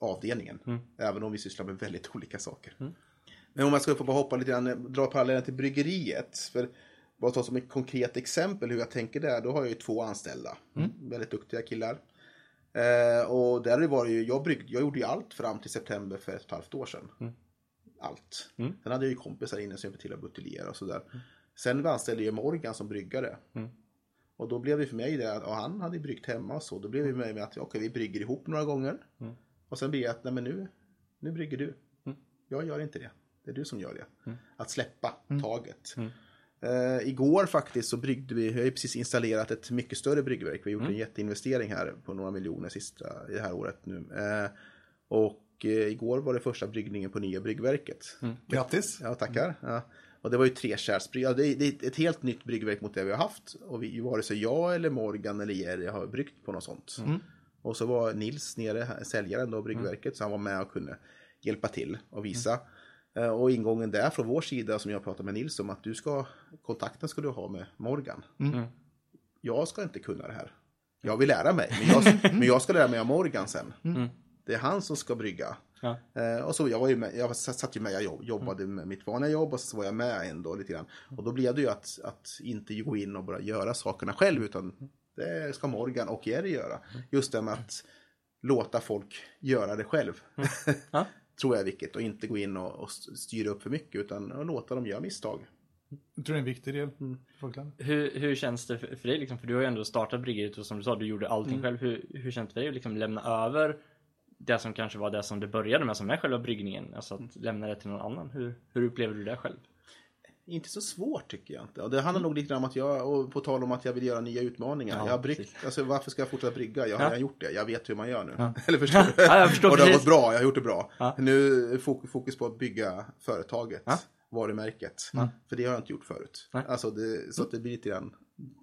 avdelningen. Även om vi sysslar med väldigt olika saker. Men om man ska få bara hoppa lite grann, dra parallellen till bryggeriet. För bara ta som ett konkret exempel hur jag tänker där. Då har jag ju två anställda. Väldigt duktiga killar. Eh, och där var det ju, jag, brygg, jag gjorde ju allt fram till september för ett och ett halvt år sedan. Allt. Sen hade jag ju kompisar inne som hjälpte till att buteljera och sådär. Sen anställde jag Morgan som bryggare. Och då blev det för mig det att och han hade bryggt hemma och så. Då blev det för mig med att okej, vi brygger ihop några gånger. Och sen blir det att nej men nu, nu brygger du. Jag gör inte det. Det är du som gör det. Att släppa taget. Eh, igår faktiskt så bryggde vi, vi har ju precis installerat ett mycket större bryggverk. Vi har gjort en jätteinvestering här på några miljoner sista i det här året nu. Eh, och eh, igår var det första bryggningen på nya bryggverket. Grattis! Ja, tackar. Ja. Och det var ju tre kärlsbrygg. Ja, det, är- det är ett helt nytt bryggverk mot det vi har haft. Och vi, vare sig jag eller Morgan eller Jerry har bryggt på något sånt. Och så var Nils nere, säljaren då, bryggverket, så han var med och kunde hjälpa till och visa. Eh, Och ingången där från vår sida som jag pratade med Nils om att du ska, kontakten ska du ha med Morgan. Jag ska inte kunna det här. Jag vill lära mig, men jag, men jag ska lära mig av Morgan sen. Det är han som ska brygga. Ja. Eh, och så jag var ju med, jag satt ju med, jag jobb, jobbade med mitt vanliga jobb och så var jag med ändå lite grann. Och då blev det ju att, att inte gå in och bara göra sakerna själv utan det ska Morgan och Jerry göra. Just det med att låta folk göra det själv. Ja. Tror jag är viktigt och inte gå in och, och styra upp för mycket utan låta dem göra misstag. Jag tror det är en viktig del. Folkland. Hur, hur känns det för, för dig liksom? För du har ju ändå startat bryggeriet och som du sa, du gjorde allting själv. Hur, hur känns det för dig att liksom lämna över det som kanske var det som det började med, som är själva bryggningen? Alltså att lämna det till någon annan. Hur, hur upplever du det själv? Inte så svårt tycker jag inte. Och det handlar nog lite grann om att jag, och på tal om att jag vill göra nya utmaningar. Ja, jag har bryggt, alltså varför ska jag fortsätta brygga? Jag har Ja. redan gjort det. Jag vet hur man gör nu. Eller förstår du? Ja, jag förstår och det har precis. gått bra, jag har gjort det bra. Ja. Nu är fok- fokus på att bygga företaget. Varumärket. För det har jag inte gjort förut. Nej. Alltså det, så att det blir lite grann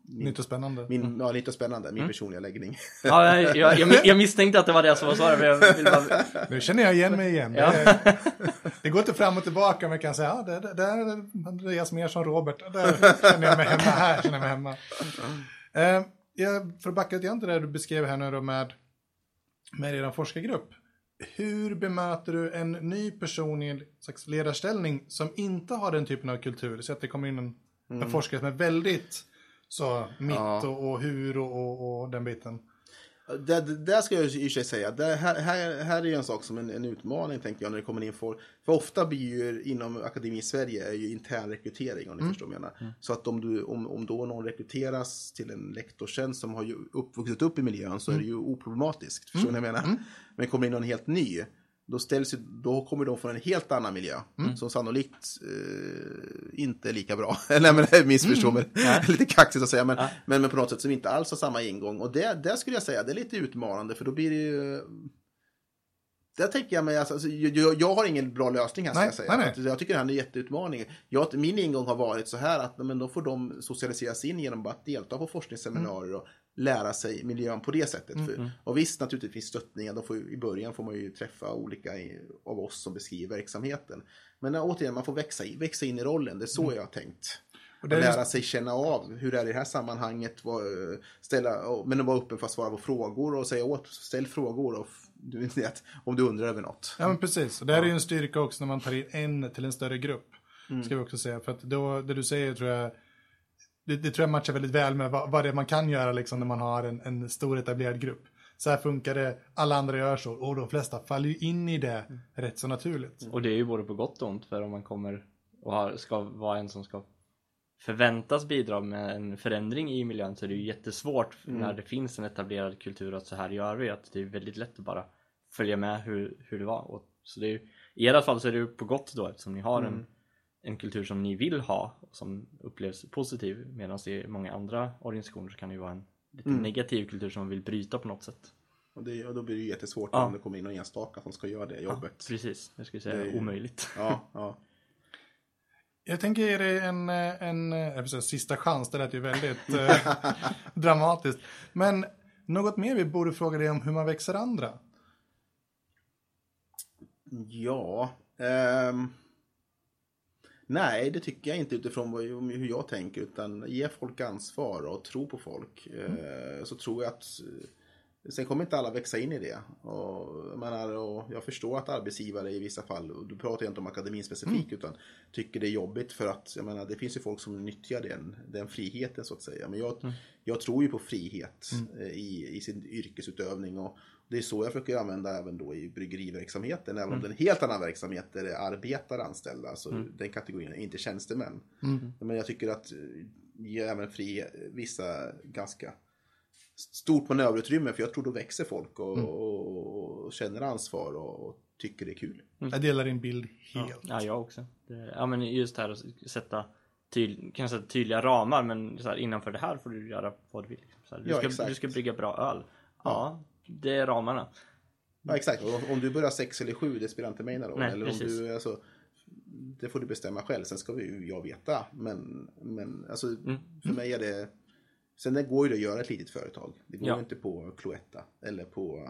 Nytt och spännande. min, ja, lite spännande, Mm. min personliga läggning. Ja, jag, jag, jag, misstänkte att det var det som var svaret, men jag vill bara... Nu känner jag igen mig igen. Ja. Det, det går inte fram och tillbaka, men jag kan säga ja, det, det, där är Andreas mer som Robert. Där känner jag mig hemma. Här känner jag mig hemma. Eh, jag, för att backa lite grann till det du beskrev här nu då med, med er forskargrupp. Hur bemöter du en ny person i en slags ledarställning som inte har den typen av kultur? Så att det kommer in en, en forskare som är väldigt så mitt Ja. och, och hur och, och, och den biten. Det, det, där ska jag i och för sig säga, det här, här, här är ju en sak som en, en utmaning tänker jag när det kommer in folk. För ofta blir ju inom akademin i Sverige är ju intern rekrytering om ni förstår vad jag menar. Så att om, du, om, om då någon rekryteras till en lektorstjänst som har ju upp, vuxit upp i miljön så är det ju oproblematiskt. Förstår ni vad jag menar? Men kommer in någon helt ny då, ställs då kommer de från en helt annan miljö som sannolikt eh, inte är lika bra. Nej men missförstå mig, lite kaxigt att säga. Men, men, men på något sätt som inte alls har samma ingång. Och det, det skulle jag säga, det är lite utmanande för då blir det ju... Där tänker jag mig, alltså, alltså, jag, jag har ingen bra lösning här ska Nej, jag säga. nej, nej. Jag tycker det här är en jätteutmaning. Jag, min ingång har varit så här att men då får de socialiseras in genom att delta på forskningsseminarier och lära sig miljön på det sättet. För, och visst, naturligtvis stöttningar. De får, I början får man ju träffa olika i, av oss som beskriver verksamheten. Men äh, återigen, man får växa, växa in i rollen. Det är så jag har tänkt. Och det lära sig känna av hur det är i det här sammanhanget. Eh, ställa, och- men vara öppen för att svara på frågor och säga åt, ställ frågor. Och, du vet, om du undrar över något. Ja, men precis. Och det här är ju en styrka också när man tar in en till en större grupp. Ska vi också säga. För att då, det du säger tror jag, det, det tror jag matchar väldigt väl med vad, vad det är man kan göra liksom när man har en, en stor etablerad grupp. Så här funkar det, alla andra gör så och de flesta faller ju in i det rätt så naturligt. Och det är ju både på gott och ont för om man kommer och har, ska vara en som ska förväntas bidra med en förändring i miljön så är det ju jättesvårt när det finns en etablerad kultur att så här gör vi. Att det är väldigt lätt att bara följa med hur, hur det var. Och, så det är I era fall så är det ju på gott då eftersom ni har en, en kultur som ni vill ha och som upplevs positiv medan i många andra organisationer så kan det ju vara en lite negativ kultur som man vill bryta på något sätt. Och, det, och då blir det ju jättesvårt Ja. om det kommer in någon enstaka som ska göra det jobbet. Precis, jag skulle säga Det är ju- omöjligt. Ja, ja. Jag tänker ge dig en, en, säga, sista chans, det lät ju väldigt eh, dramatiskt. Men något mer vi borde fråga dig om hur man växer andra? Ja. ehm, nej, det tycker jag inte utifrån hur jag tänker. Utan ge folk ansvar och tro på folk. Eh, så tror jag att eh, Sen kommer inte alla växa in i det. Och, jag, menar, och jag förstår att arbetsgivare i vissa fall, och du pratar ju inte om akademin specifikt, utan tycker det är jobbigt för att jag menar, det finns ju folk som nyttjar den, den friheten så att säga. Men jag, jag tror ju på frihet eh, i, i sin yrkesutövning. Och det är så jag försöker använda även då i bryggeriverksamheten. Även om det är en helt annan verksamhet där det är arbetare anställda. Alltså den kategorin är inte tjänstemän. Men jag tycker att eh, ge även fri, vissa ganska stort manöverutrymme. För jag tror då växer folk och, och, och känner ansvar och, och tycker det är kul. Jag delar din bild helt. Ja, jag också. Det, ja, men just det här att sätta, tydl, kan sätta tydliga ramar, men så här, innanför det här får du göra vad du vill. Så här, du, Ja, ska, exakt. du ska brygga bra öl. Ja, det är ramarna. Ja, exakt. Och om du börjar sex eller sju, det spelar inte mig någon roll. Nej, Eller om precis. du, alltså, det får du bestämma själv. Sen ska vi, ju jag veta. Men, men alltså, Mm. för mig är det... Sen det går ju det att göra ett litet företag. Det går Ja. ju inte på Cloetta. Eller på,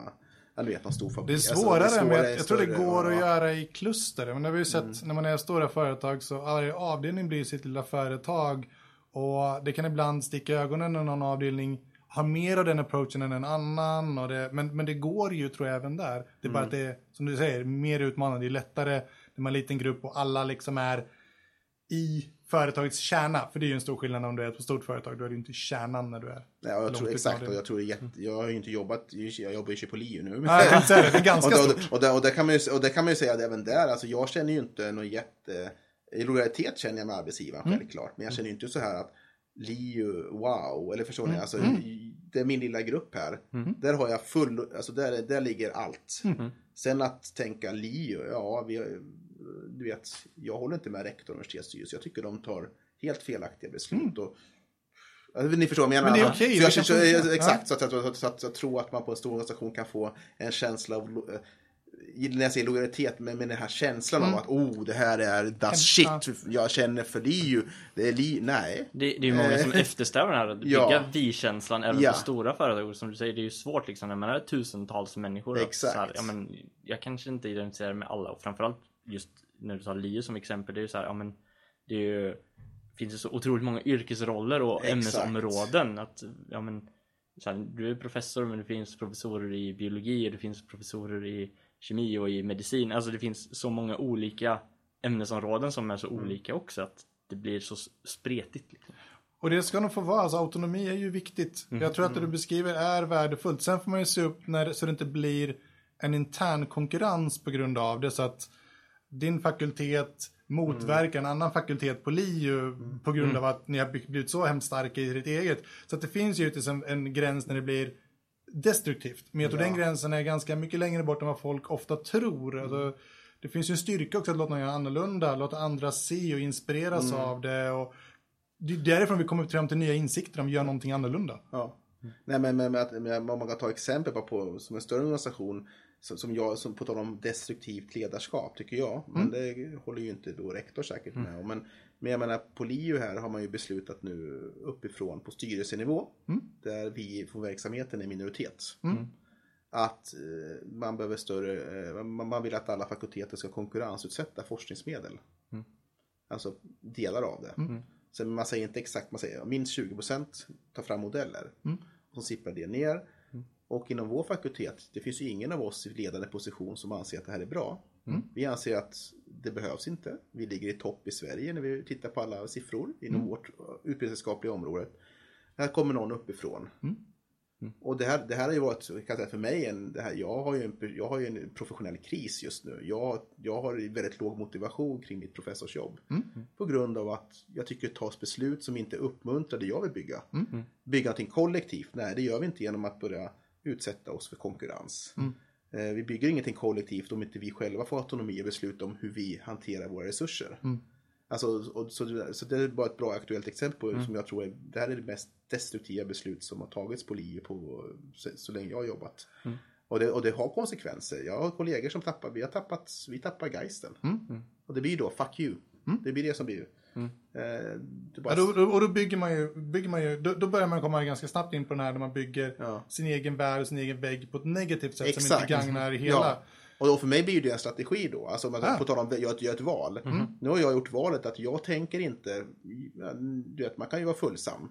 du vet, någon stor fabrik. Det är Alltså, svårare, men svårare, jag, jag tror det går att göra i kluster. Men det har vi ju sett när man är stora företag så varje avdelning blir sitt lilla företag. Och det kan ibland sticka i ögonen när någon avdelning har mer av den approachen än en annan. Och det, men, men det går ju tror jag även där. Det är bara att det är, som du säger, mer utmanande. Det är lättare när man är en liten grupp och alla liksom är i företagets kärna. För det är ju en stor skillnad om du är ett stort företag. Då är du inte i kärnan när du är Ja, jag tror exakt. det. Och jag, tror det jätte, jag har ju inte jobbat, jag jobbar ju i Chipolio nu. Nej, jag säga det. Det är ganska och, stort. och, och, och, där kan man ju, och där kan man ju säga att även där, alltså jag känner ju inte någon jätte... I lojalitet känner jag med arbetsgivaren Mm. självklart. Men jag känner ju inte så här att Liu, wow, eller förstår Mm. ni? Alltså, Det är min lilla grupp här. Där har jag full, alltså där, där ligger allt. Mm. Sen att tänka Liu, ja, vi, du vet, jag håller inte med rektor och universitetsstyrelse. Jag tycker de tar helt felaktiga beslut. Och, Alltså, ni förstår vad jag menar. Mm. Men det är okej, Så jag, kan så, exakt, så att, så, att, så att jag tror att man på en stor organisation kan få en känsla av när jag säger lojalitet, med, med den här känslan av att oh, det här är das Mm. Ja. shit jag känner för Liu. Det är li, nej. Det, det är ju många som Eh, eftersträvar den här, att bygga ja. vi-känslan även Ja. på stora företag. Som du säger, det är ju svårt liksom när man är tusentals människor. Exakt. Så här, ja, men, jag kanske inte identifierar med alla och framförallt just när du tar Lio som exempel. Det är ju så här, ja men det är ju, finns ju så otroligt många yrkesroller och Exakt. ämnesområden. Att, ja, men, så här, du är professor men det finns professorer i biologi och det finns professorer i kemi och i medicin. Alltså det finns så många olika ämnesområden som är så Mm. olika också att det blir så spretigt. Liksom. Och det ska nog få vara, alltså autonomi är ju viktigt. Jag tror att det du beskriver är värdefullt. Sen får man ju se upp när, så det inte blir en intern konkurrens på grund av det. Så att din fakultet motverkar en annan fakultet på LiU på grund av att ni har blivit så hemskt starka i ditt eget. Så att det finns ju en, en gräns när det blir destruktivt. Men jag tror den gränsen är ganska mycket längre bort än vad folk ofta tror. Alltså, det finns ju en styrka också att låta någon göra annorlunda, låta andra se och inspireras av det. Och det är därifrån vi kommer fram till nya insikter om vi gör någonting annorlunda. Ja. Nej, men, men, men, att- men om man kan ta exempel på, på som en större organisation som, som jag, som på tal om destruktivt ledarskap tycker jag, men det håller ju inte då rektor säkert med om. Men, men jag menar, på LiU här har man ju beslutat nu uppifrån på styrelsenivå, där vi från verksamheten är minoritet. Att eh, man behöver större, eh, man, vill att alla fakulteter ska konkurrensutsätta forskningsmedel. Alltså delar av det. Sen man säger inte exakt, man säger minst 20% ta fram modeller. Och så sipprar det ner. Och inom vår fakultet, det finns ju ingen av oss i ledande position som anser att det här är bra. Vi anser att det behövs inte. Vi ligger i topp i Sverige när vi tittar på alla siffror inom vårt utbildningsvetenskapliga område. Här kommer någon uppifrån. Och det här, det här har ju varit, kan jag säga, för mig, en, det här, jag, har ju en, jag har ju en professionell kris just nu. Jag, jag har väldigt låg motivation kring mitt professorsjobb. På grund av att jag tycker det tas beslut som inte uppmuntrar det jag vill bygga. Bygga någonting kollektivt, nej det gör vi inte genom att börja utsätta oss för konkurrens. Eh, Vi bygger ingenting kollektivt om inte vi själva får autonomi och beslut om hur vi hanterar våra resurser. Alltså, och, så, det- så det är bara ett bra aktuellt exempel på som jag tror är, det här är det mest destruktiva beslut som har tagits på LiU på så, så länge jag har jobbat. Och, det, och det har konsekvenser. Jag har kollegor som tappar, vi har tappat, vi tappar geisten. Och det blir då, fuck you. Det blir det som blir. Eh, det bara, Ja, då, då, och då bygger man ju, bygger man ju då, då börjar man komma ganska snabbt in på den här när man bygger Ja. sin egen värld och sin egen vägg på ett negativt sätt som Exakt. inte gagnar hela. Ja. Och då för mig blir det en strategi då. Alltså om man Ah. på tal om att göra göra ett val. Nu har jag gjort valet att jag tänker inte, du vet man kan ju vara fullsam.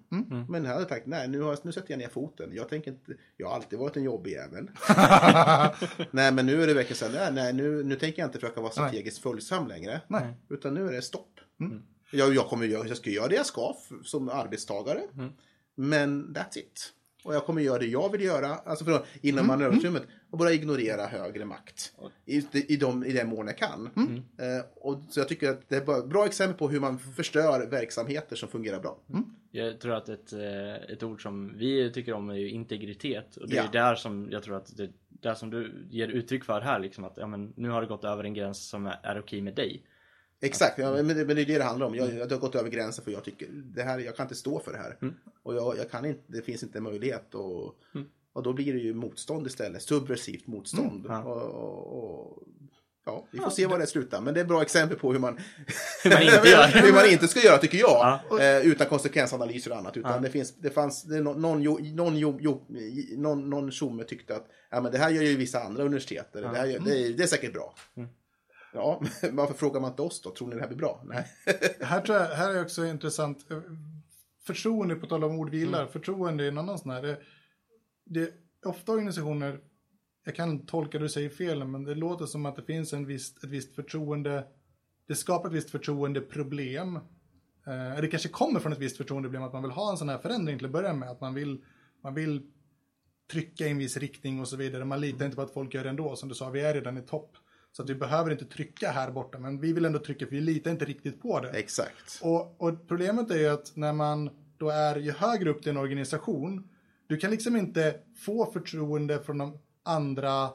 Men här har jag tänkt, nej nu, har, nu sätter jag ner foten. Jag tänker inte, jag har alltid varit en jobbig jävel. nej men nu är det verkligen så här, nej, nej nu, nu tänker jag inte försöka vara strategiskt följsam längre. Nej. Utan nu är det stopp. Jag, jag kommer jag ska göra det jag ska som arbetstagare. Men that's it. Och jag kommer göra det jag vill göra, alltså för, inom manöverutrymmet. Och bara ignorera högre makt. I, i, de, i den mån jag kan. Eh, och, så jag tycker att det är ett bra exempel på hur man förstör verksamheter som fungerar bra. Jag tror att ett, eh, ett ord som vi tycker om är ju integritet. Och det är Ja. där som jag tror att det där som du ger uttryck för här liksom att ja, men, nu har det gått över en gräns som är, är okej med dig. Exakt, ja, men, det, men det är det det handlar om. Jag, jag har gått över gränsen för jag tycker det här, jag kan inte stå för det här. Och jag, jag kan inte, det finns inte möjlighet. Och, och då blir det ju motstånd istället, subversivt motstånd. Ja. Och, och, och, ja, vi får se var det slutar. Men det är ett bra exempel på hur man, Hur man inte gör. hur man inte ska göra tycker jag. Ja. Eh, utan konsekvensanalyser och annat. Utan Ja. det, finns, det fanns, det någon, någon, jo, någon, någon tjomme tyckte att ja, men det här gör ju vissa andra universitet. Det, här gör, det, är, det är säkert bra. Ja, varför frågar man inte oss då? Tror ni det här blir bra? Nej. Här, tror jag, här är också intressant. eh, Förtroende, på tal om ord vi gillar. Mm. Förtroende är en annan sån här. Det, det, ofta organisationer, jag kan tolka det du säger fel, men det låter som att det finns en viss, ett visst förtroende. Det skapar ett visst förtroendeproblem. Eh, det kanske kommer från ett visst förtroendeproblem att man vill ha en sån här förändring till att börja med. Att man vill, man vill trycka i en viss riktning och så vidare. Man litar inte på att folk gör det ändå. Som du sa, vi är redan i topp. Så att vi behöver inte trycka här borta, men vi vill ändå trycka för vi litar inte riktigt på det. Exakt. Och, och problemet är ju att när man då är ju högre upp i en organisation, du kan liksom inte få förtroende från de andra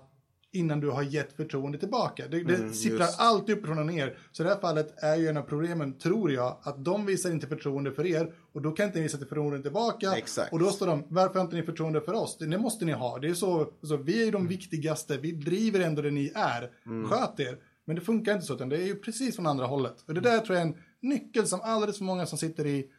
innan du har gett förtroende tillbaka. Det, det Mm, sipprar just. alltid uppifrån och ner. Så i det här fallet är ju en av problemen, tror jag, att de visar inte förtroende för er och då kan inte ni visa förtroende tillbaka. Exakt. Och då står de, varför har inte ni förtroende för oss? Det, det måste ni ha. Det är så, så vi är ju de Mm. viktigaste, vi driver ändå det ni är. Sköt er. Men det funkar inte så, utan det är ju precis från andra hållet. Och det där tror jag är en nyckel som alldeles för många som sitter i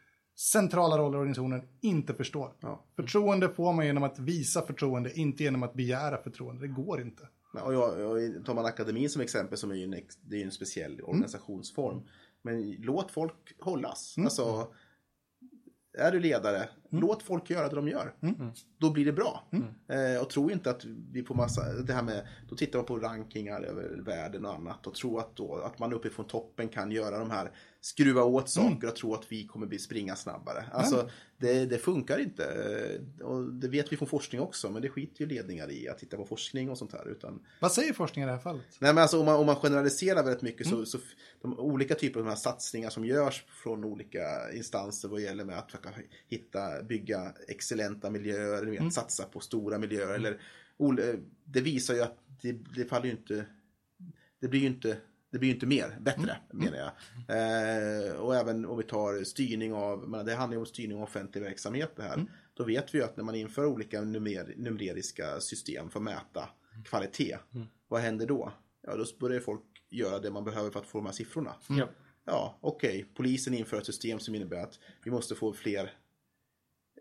centrala roller i organisationen inte förstår. Ja. Förtroende får man genom att visa förtroende, inte genom att begära förtroende. Det går inte. Och jag, jag, tar man akademin som exempel som är ju en, det är en speciell organisationsform. Men låt folk hållas. Alltså, är du ledare, låt folk göra det de gör. Då blir det bra. Eh, och tro inte att vi får massa, det här med, då tittar man på rankingar över världen och annat och tro att, då, att man uppifrån toppen kan göra de här, skruva åt saker och tro att vi kommer bli springa snabbare. Alltså, det, det funkar inte. Eh, Och det vet vi från forskning också, men det skiter ju ledningar i att titta på forskning och sånt här. Utan Vad säger forskningen i det här fallet? Nej, men alltså, om, man, om man generaliserar väldigt mycket så, så f- de olika typer av de här satsningar som görs från olika instanser vad gäller med att försöka hitta, bygga excellenta miljöer, ni vet, satsa på stora miljöer. Eller, ol- det visar ju att det, det faller ju inte, det blir ju inte det blir ju inte mer, bättre menar jag. Eh, och även om vi tar styrning av, men det handlar ju om styrning av offentlig verksamhet det här. Då vet vi ju att när man inför olika numer, numeriska system för att mäta kvalitet, vad händer då? Ja, då börjar folk göra det man behöver för att få de här siffrorna. Ja. Ja, okej, polisen inför ett system som innebär att vi måste få fler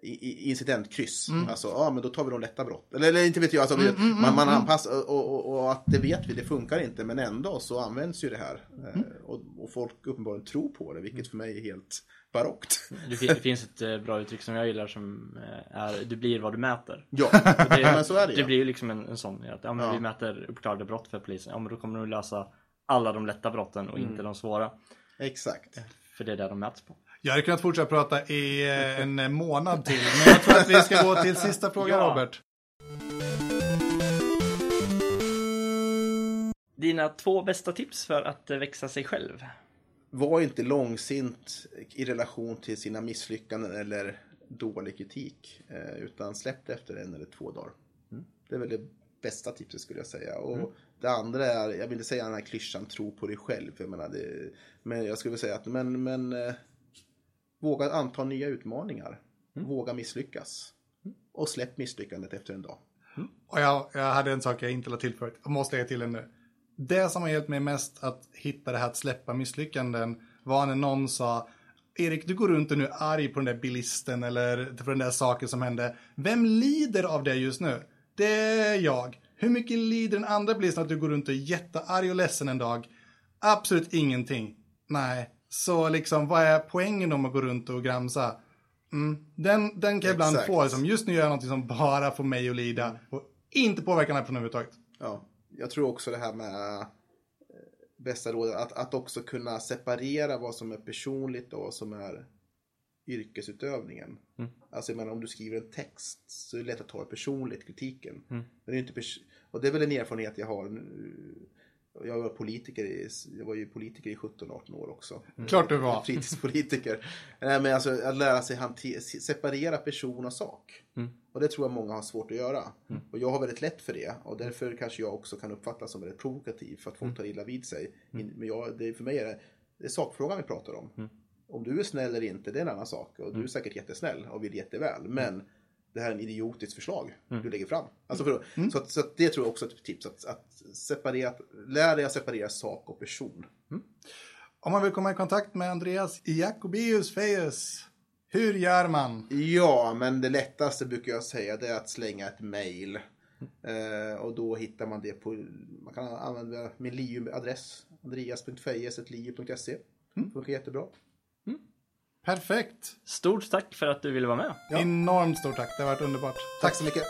incidentkryss. Alltså, ja men då tar vi de lätta brott. Eller, eller inte vet jag, alltså, man, man anpassar och, och, och att det vet vi, det funkar inte. Men ändå så används ju det här. Eh, Och, och folk uppenbarligen tror på det, vilket för mig är helt barockt. Det, fin- det finns ett eh, bra uttryck som jag gillar som eh, är du blir vad du mäter. Ja, Det, men så är det det ja. blir ju liksom en, en sån, att ja, men Ja. vi mäter uppklarade brott för polisen, ja men då kommer de lösa alla de lätta brotten och inte de svåra. Exakt. För det är det de mäts på. Jag hade kunnat fortsätta prata i eh, en månad till, men jag tror att vi ska gå till sista frågan, Ja. Robert. Dina två bästa tips för att eh, växa sig själv? Var inte långsint i relation till sina misslyckanden eller dålig kritik. eh, Utan släpp det efter en eller två dagar. Det är väl det bästa tipset skulle jag säga. Och det andra är, jag vill inte säga den här klyschan tro på dig själv. Jag menar det, men jag skulle vilja säga att men, men eh, våga anta nya utmaningar. Våga misslyckas. Och släpp misslyckandet efter en dag. Och jag, jag hade en sak jag inte lade till förut. Jag måste lägga till den nu. Det som har hjälpt mig mest att hitta det här att släppa misslyckanden var när någon sa Erik, du går runt och nu är arg på den där bilisten eller för den där saken som hände. Vem lider av det just nu? Det är jag. Hur mycket lider den andra bilisten att du går runt och är jättearg och ledsen en dag? Absolut ingenting. Nej, så liksom vad är poängen om att gå runt och gramsa? Mm. Den, den kan jag ibland få, liksom, just nu gör jag något som bara får mig att lida och inte påverkar den här personen överhuvudtaget. Ja, jag tror också det här med eh, bästa rådet, att, att också kunna separera vad som är personligt och vad som är yrkesutövningen. Alltså jag menar om du skriver en text så är det lätt att ta personligt, kritiken. Men det är inte pers- och det är väl en erfarenhet jag har. Jag var, politiker i, jag var ju politiker i 17-18 år också. Klart du var. Fritidspolitiker. Nej, men alltså att lära sig hantera, separera person och sak. Och det tror jag många har svårt att göra. Och jag har väldigt lätt för det. Och därför kanske jag också kan uppfattas som väldigt provokativ för att folk tar illa vid sig. In- Men jag, det, för mig är det, det är sakfrågan vi pratar om. Om du är snäll eller inte, det är en annan sak. Och du är säkert jättesnäll och vill jätteväl. Men det här är en idiotiskt förslag du lägger fram. Alltså för, så, att, så att det tror jag också är ett tips. Att, att separera, lär dig att separera sak och person. Om man vill komma i kontakt med Andreas Jacobius Feus, hur gör man? Ja, men det lättaste brukar jag säga det är att slänga ett mail. Eh, och då hittar man det på, man kan använda min LiU-adress, andreas.fejes.liu.se. Funkar jättebra. Perfekt. Stort tack för att du ville vara med. Enormt stort tack, det har varit underbart. Tack så mycket.